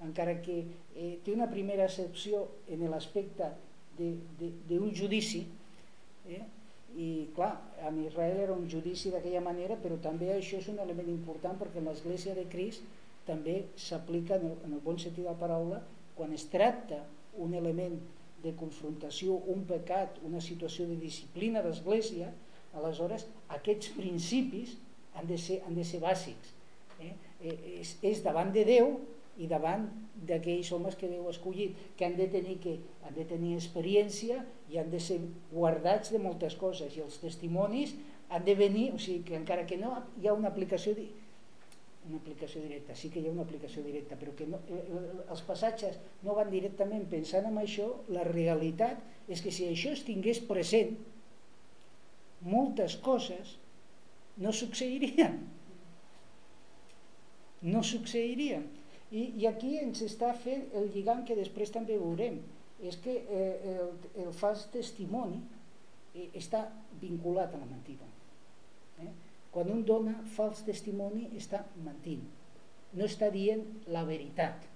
encara que eh, té una primera excepció en l'aspecte d'un judici, eh, i clar, en Israel era un judici d'aquella manera, però també això és un element important perquè en l'Església de Crist també s'aplica en, en el bon sentit de la paraula quan es tracta un element de confrontació, un pecat, una situació de disciplina d'Església, aleshores aquests principis han de ser, han de ser bàsics eh? eh? És, és davant de Déu i davant d'aquells homes que Déu ha escollit que han de tenir que han de tenir experiència i han de ser guardats de moltes coses i els testimonis han de venir, o sigui que encara que no hi ha una aplicació una aplicació directa, sí que hi ha una aplicació directa, però que no, eh, eh, els passatges no van directament pensant en això, la realitat és que si això es tingués present, moltes coses no succeirien. No succeirien. I, I aquí ens està fent el lligam que després també veurem. És que eh, el, el fals testimoni eh, està vinculat a la mentida. Eh? Quan un dona fals testimoni està mentint. No està dient la veritat.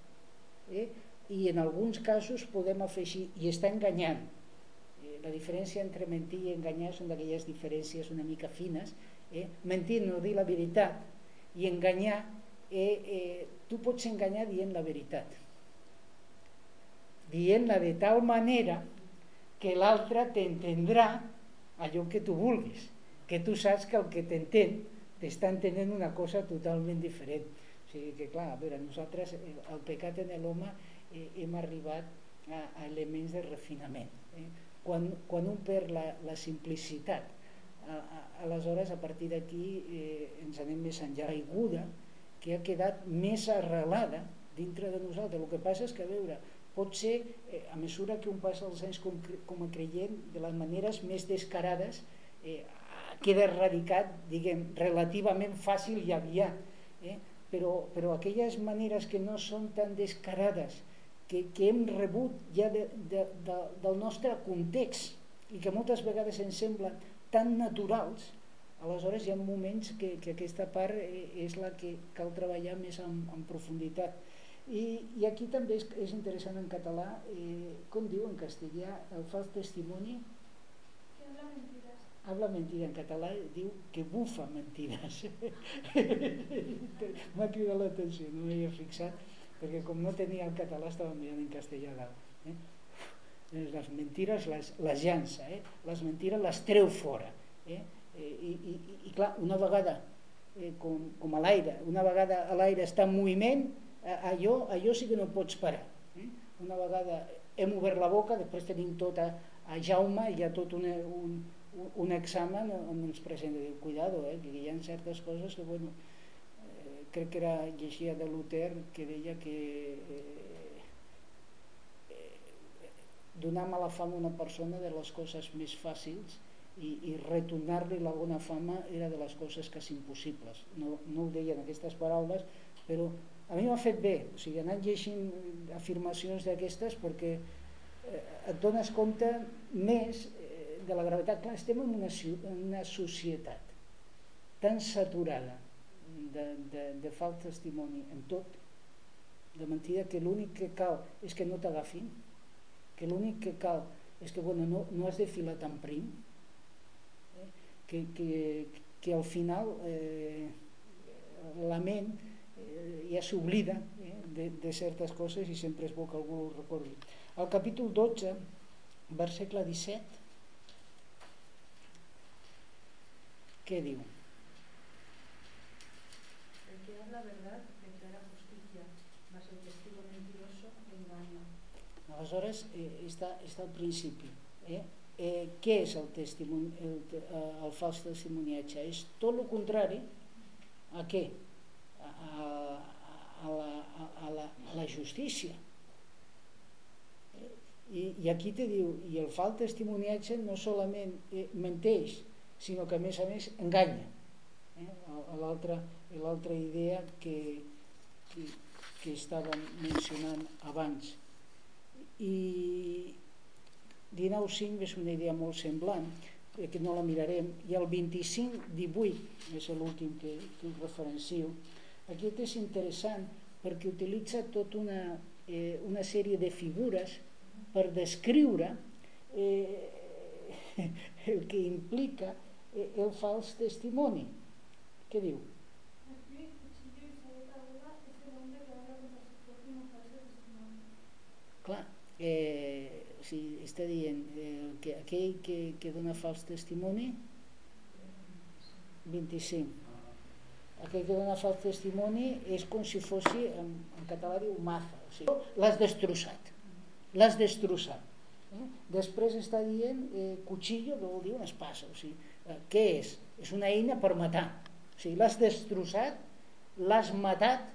Eh? I en alguns casos podem afegir, i està enganyant la diferència entre mentir i enganyar són d'aquelles diferències una mica fines. Eh? Mentir no dir la veritat i enganyar, eh, eh, tu pots enganyar dient la veritat. Dient-la de tal manera que l'altre t'entendrà allò que tu vulguis, que tu saps que el que t'entén t'està entenent una cosa totalment diferent. O sigui que, clar, a veure, nosaltres, el, eh, el pecat en l'home, eh, hem arribat a, a elements de refinament. Eh? quan, quan un perd la, la simplicitat a, a, aleshores a partir d'aquí eh, ens anem més enllà aiguda que ha quedat més arrelada dintre de nosaltres. El que passa és que, a veure, pot ser, eh, a mesura que un passa els anys com, com a creient, de les maneres més descarades, eh, queda erradicat, diguem, relativament fàcil i aviat. Eh? Però, però aquelles maneres que no són tan descarades, que, que hem rebut ja de, de, de, del nostre context i que moltes vegades ens semblen tan naturals, aleshores hi ha moments que, que aquesta part eh, és la que cal treballar més en, en profunditat. I, I aquí també és, és interessant en català, eh, com diu en castellà, el fals testimoni? Que habla mentiras. Habla mentida en català, diu que bufa mentides. M'ha cridat l'atenció, no m'hi he fixat perquè com no tenia el català estava mirant en castellà dalt. Eh? Les mentires les, les llança, eh? les mentires les treu fora. Eh? Eh? I, i, I clar, una vegada, eh, com, com a l'aire, una vegada a l'aire està en moviment, allò, allò sí que no pots parar. Eh? Una vegada hem obert la boca, després tenim tot a, a Jaume, hi ha tot una, un, un examen on ens presenta, diu, cuidado, eh, que hi ha certes coses que, bueno, crec que era llegia de Luther que deia que eh, eh, donar mala fama a una persona de les coses més fàcils i, i retornar-li la bona fama era de les coses quasi impossibles. No, no ho deia en aquestes paraules però a mi m'ha fet bé. O sigui, anant llegint afirmacions d'aquestes perquè eh, et dones compte més eh, de la gravetat. Clar, estem en una, en una societat tan saturada de, de, de fals testimoni en tot, de mentida, que l'únic que cal és que no t'agafin, que l'únic que cal és que bueno, no, no has de filar tan prim? Que, que, que al final eh, la ment eh, ja s'oblida eh, de, de certes coses i sempre és bo que algú ho recordi. Al capítol 12, versicle 17, què diu? la verdad declara justicia, mas el testigo mentiroso engaña. Aleshores, eh, està, està al principi. Eh? Eh, què és el, testimoni, el, eh, el fals testimoniatge? És tot el contrari a què? A, a, a, la, a, la, a la justícia. Eh? I, I aquí te diu, i el fals testimoniatge no solament eh, menteix, sinó que a més a més enganya. Eh? L'altra idea que, que, que estàvem mencionant abans. I 19.5 és una idea molt semblant, que no la mirarem, i el 25.18 és l'últim que, que referencio. Aquest és interessant perquè utilitza tota una, eh, una sèrie de figures per descriure eh, el que implica eh, el fals testimoni. Què diu? clar, eh, sigui, està dient eh, que aquell que, que dona fals testimoni 25 aquell que dona fals testimoni és com si fos en, en català diu maza o sigui, l'has destrossat l'has destrossat eh? després està dient eh, cuchillo que vol dir una espasa o sigui, eh, què és? és una eina per matar o sigui, l'has destrossat l'has matat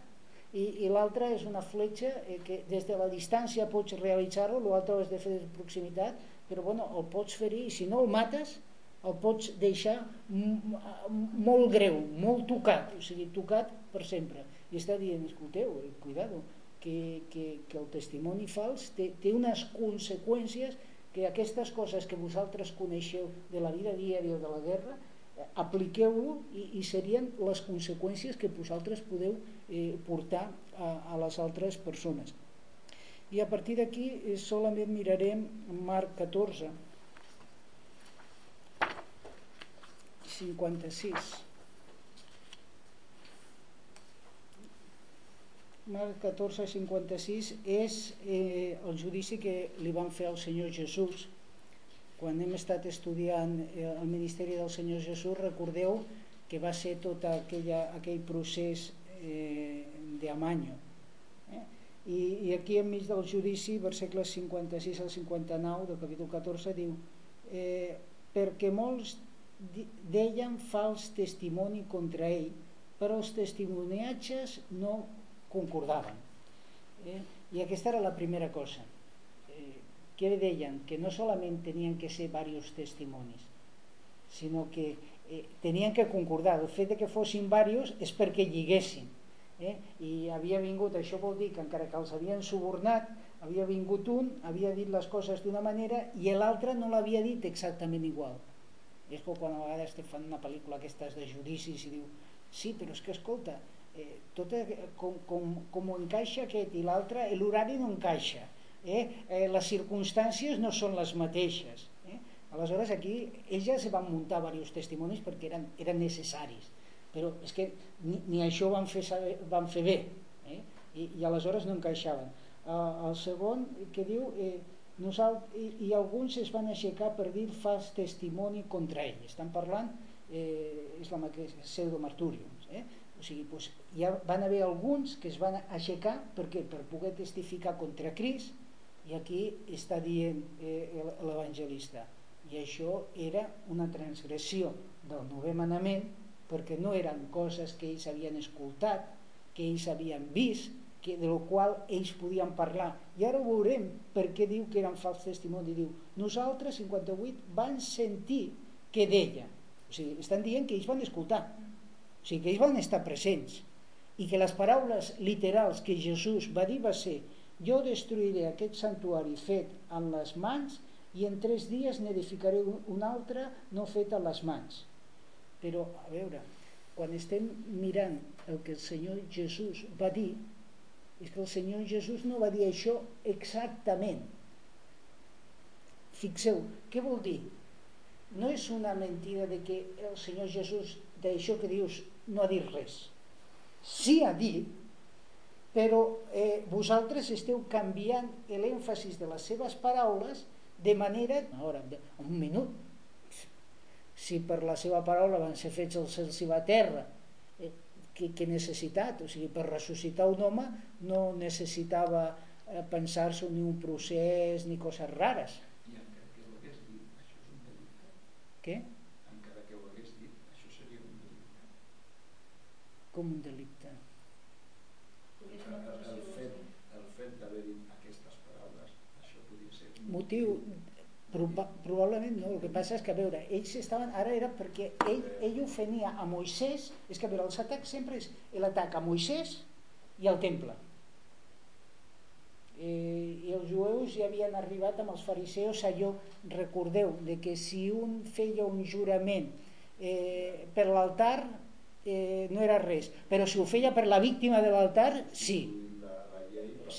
i, i l'altra és una fletxa eh, que des de la distància pots realitzar-ho, l'altre és de fer de proximitat, però bueno, el pots ferir i si no el mates el pots deixar molt greu, molt tocat, o sigui, tocat per sempre. I està dient, escolteu, eh, cuidado, que, que, que el testimoni fals té, té unes conseqüències que aquestes coses que vosaltres coneixeu de la vida diària o de la guerra apliqueu-lo i, i serien les conseqüències que vosaltres podeu eh, portar a, a les altres persones. I a partir d'aquí eh, solament mirarem Marc 14, 56. Marc 14, 56 és eh, el judici que li van fer al Senyor Jesús quan hem estat estudiant eh, el Ministeri del Senyor Jesús, recordeu que va ser tot aquella, aquell procés eh, d'Amanyo. Eh? I, I aquí enmig del judici, versecles 56 al 59 del capítol 14, diu eh, perquè molts deien fals testimoni contra ell però els testimoniatges no concordaven. Eh? I aquesta era la primera cosa. Eh, que deien? Que no solament tenien que ser diversos testimonis, sinó que eh, tenien que concordar. El fet de que fossin diversos és perquè lliguessin. Eh? I havia vingut, això vol dir que encara que els havien subornat, havia vingut un, havia dit les coses d'una manera i l'altre no l'havia dit exactament igual. És com quan a vegades te fan una pel·lícula aquestes de judicis i diu sí, però és que escolta, eh, tot com, com, com encaixa aquest i l'altre, l'horari no encaixa, eh? Eh, les circumstàncies no són les mateixes. Aleshores aquí ells ja se van muntar diversos testimonis perquè eren, eren necessaris, però és que ni, ni això van fer, saber, van fer bé eh? I, i aleshores no encaixaven. Uh, el segon que diu eh, nosaltres, i, i alguns es van aixecar per dir fals testimoni contra ell. Estan parlant, eh, és la pseudomartúriums. Eh? O sigui, doncs, ja van haver alguns que es van aixecar perquè per poder testificar contra Crist i aquí està dient eh, l'evangelista i això era una transgressió del novè manament perquè no eren coses que ells havien escoltat, que ells havien vist, que, de lo qual ells podien parlar. I ara ho veurem per què diu que eren fals testimoni. Diu, nosaltres, 58, van sentir que deia. O sigui, estan dient que ells van escoltar. O sigui, que ells van estar presents. I que les paraules literals que Jesús va dir va ser jo destruiré aquest santuari fet amb les mans i en tres dies n'edificaré un altre no fet amb les mans. Però, a veure, quan estem mirant el que el Senyor Jesús va dir, és que el Senyor Jesús no va dir això exactament. Fixeu, què vol dir? No és una mentida de que el Senyor Jesús d'això que dius no ha dit res. Sí ha dit, però eh, vosaltres esteu canviant l'èmfasis de les seves paraules de manera... Ara, un minut. Si per la seva paraula van ser fets els cels i la terra, que, que necessitat, o sigui, per ressuscitar un home no necessitava eh, pensar-se ni un procés ni coses rares. I encara que ho hagués dit, això és un delicte. Què? Encara que ho hagués dit, això seria un delicte. Com un delicte? El, el fet, el fet d'haver dit aquestes paraules, això podria ser un motiu Proba probablement no, el que passa és que a veure, ells estaven, ara era perquè ell, ell ofenia a Moisès, és que a veure, els atacs sempre és l'atac a Moisès i al temple. Eh, I els jueus ja havien arribat amb els fariseus allò, recordeu, de que si un feia un jurament eh, per l'altar eh, no era res, però si ho feia per la víctima de l'altar, sí. La, la llei, la.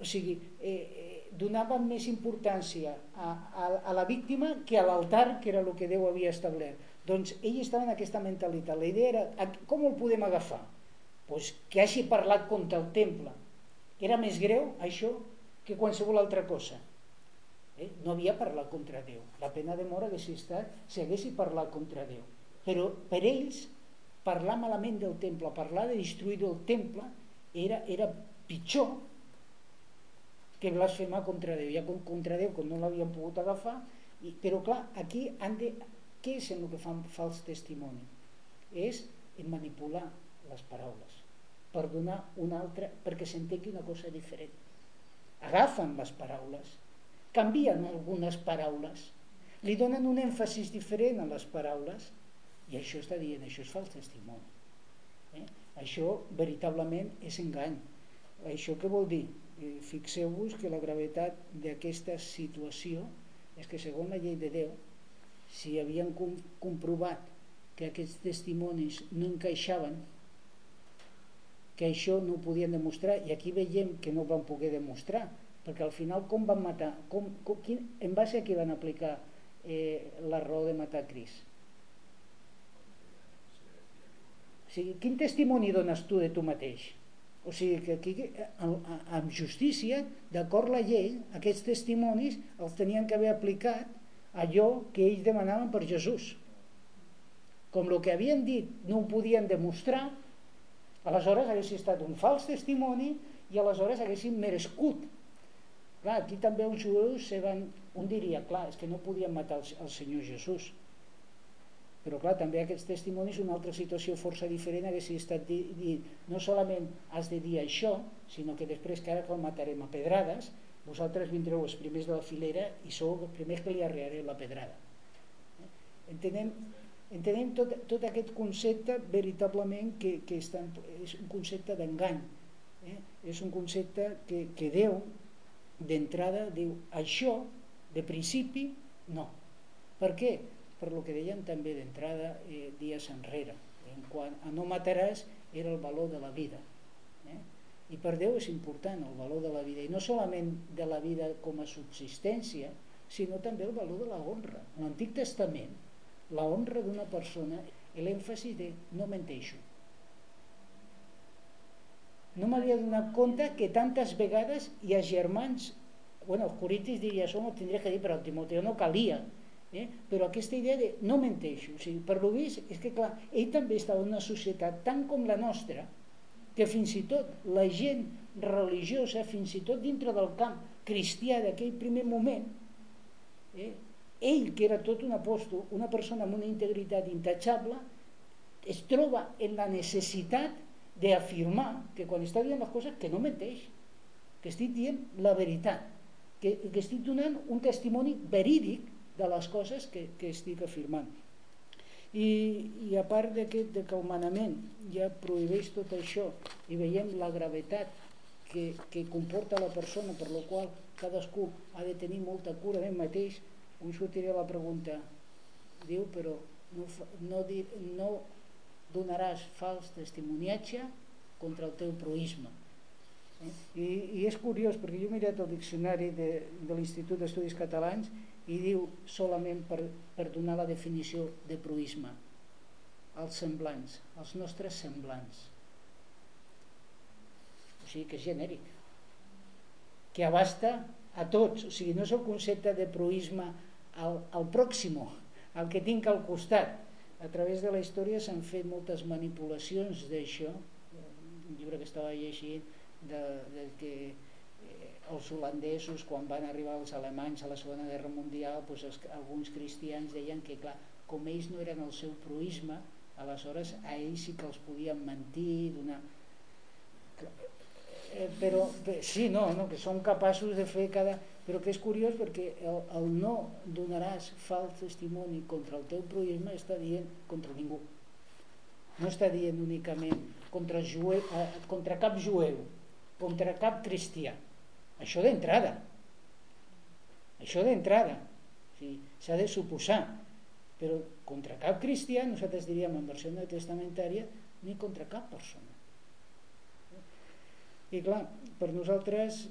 O sigui, eh, donaven més importància a, a, a la víctima que a l'altar, que era el que Déu havia establert. Doncs ell estava en aquesta mentalitat. La idea era, com el podem agafar? Pues que hagi parlat contra el temple. Era més greu, això, que qualsevol altra cosa. Eh? No havia parlat contra Déu. La pena de mort hagués estat si haguessi parlat contra Déu. Però per ells, parlar malament del temple, parlar de destruir el temple, era, era pitjor que blasfemar contra Déu. Ja contra Déu, com no l'havien pogut agafar, i, però clar, aquí han de... Què és el que fan fals testimoni? És manipular les paraules per donar una altra, perquè s'entengui una cosa diferent. Agafen les paraules, canvien algunes paraules, li donen un èmfasis diferent a les paraules i això està dient, això és fals testimoni. Eh? Això veritablement és engany. Això què vol dir? Fixeu-vos que la gravetat d'aquesta situació és que segons la llei de Déu si havien com comprovat que aquests testimonis no encaixaven que això no ho podien demostrar i aquí veiem que no van poder demostrar perquè al final com van matar com, com, quin, en base a què van aplicar eh, la raó de matar Cris o sigui, quin testimoni dones tu de tu mateix? O sigui que aquí, amb justícia, d'acord la llei, aquests testimonis els tenien que haver aplicat allò que ells demanaven per Jesús. Com el que havien dit no ho podien demostrar, aleshores hagués estat un fals testimoni i aleshores haguessin merescut. Clar, aquí també els jueus se van... Un diria, clar, és que no podien matar el, el Senyor Jesús. Però clar, també aquests testimonis una altra situació força diferent hagués estat dir no solament has de dir això sinó que després que ara el matarem a pedrades vosaltres vindreu els primers de la filera i sou els primers que li arribareu la pedrada entenem, entenem tot, tot aquest concepte veritablement que, que està, és un concepte d'engany eh? és un concepte que, que Déu d'entrada diu això de principi no per què? Per lo que deien també d'entrada eh, dies enrere en quant a no mataràs era el valor de la vida eh? i per Déu és important el valor de la vida i no solament de la vida com a subsistència sinó també el valor de la honra en l'Antic Testament la honra d'una persona l'èmfasi de no menteixo no m'havia donat compte que tantes vegades hi ha germans bueno, els corintis diria això m'ho tindria que dir però Timoteo no calia Eh? Però aquesta idea de no menteixo, o sigui, per lo vist, és que clar, ell també estava en una societat tan com la nostra, que fins i tot la gent religiosa, fins i tot dintre del camp cristià d'aquell primer moment, eh? ell, que era tot un apòstol, una persona amb una integritat intachable, es troba en la necessitat d'afirmar que quan està dient les coses que no menteix, que estic dient la veritat, que, que estic donant un testimoni verídic de les coses que, que estic afirmant. I, i a part de que, de que el manament ja prohibeix tot això i veiem la gravetat que, que comporta la persona per la qual cadascú ha de tenir molta cura d'ell mateix, us sortiré la pregunta diu però no, no, dir, no donaràs fals testimoniatge contra el teu proisme? I, i és curiós perquè jo he mirat el diccionari de, de l'Institut d'Estudis Catalans i diu solament per, per donar la definició de proisme els semblants, els nostres semblants. O sigui que és genèric. Que abasta a tots. O sigui no és el concepte de proisme al, al pròximo al que tinc al costat. A través de la història s'han fet moltes manipulacions d'això. Un llibre que estava llegint de, de que els holandesos quan van arribar els alemanys a la segona guerra mundial doncs els, alguns cristians deien que clar, com ells no eren el seu proisme aleshores a ells sí que els podien mentir donar eh, però sí, no, no, que són capaços de fer cada... però que és curiós perquè el, el no donaràs fals testimoni contra el teu proisme està dient contra ningú. No està dient únicament contra, jueu, eh, contra cap jueu contra cap cristià això d'entrada. Això d'entrada. S'ha de suposar. Però contra cap cristià, nosaltres diríem en versió no testamentària, ni contra cap persona. I clar, per nosaltres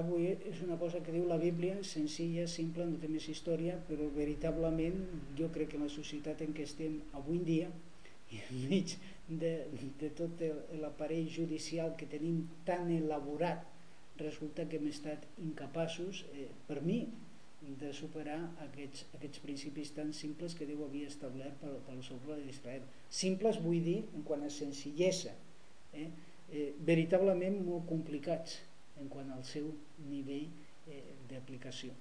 avui és una cosa que diu la Bíblia, senzilla, simple, no té més història, però veritablement jo crec que la societat en què estem avui en dia, i enmig de, de tot l'aparell judicial que tenim tan elaborat resulta que hem estat incapaços, eh, per mi, de superar aquests, aquests principis tan simples que Déu havia establert per, per al seu poble d'Israel. Simples vull dir en quant a senzillesa, eh? Eh, veritablement molt complicats en quant al seu nivell eh, d'aplicació.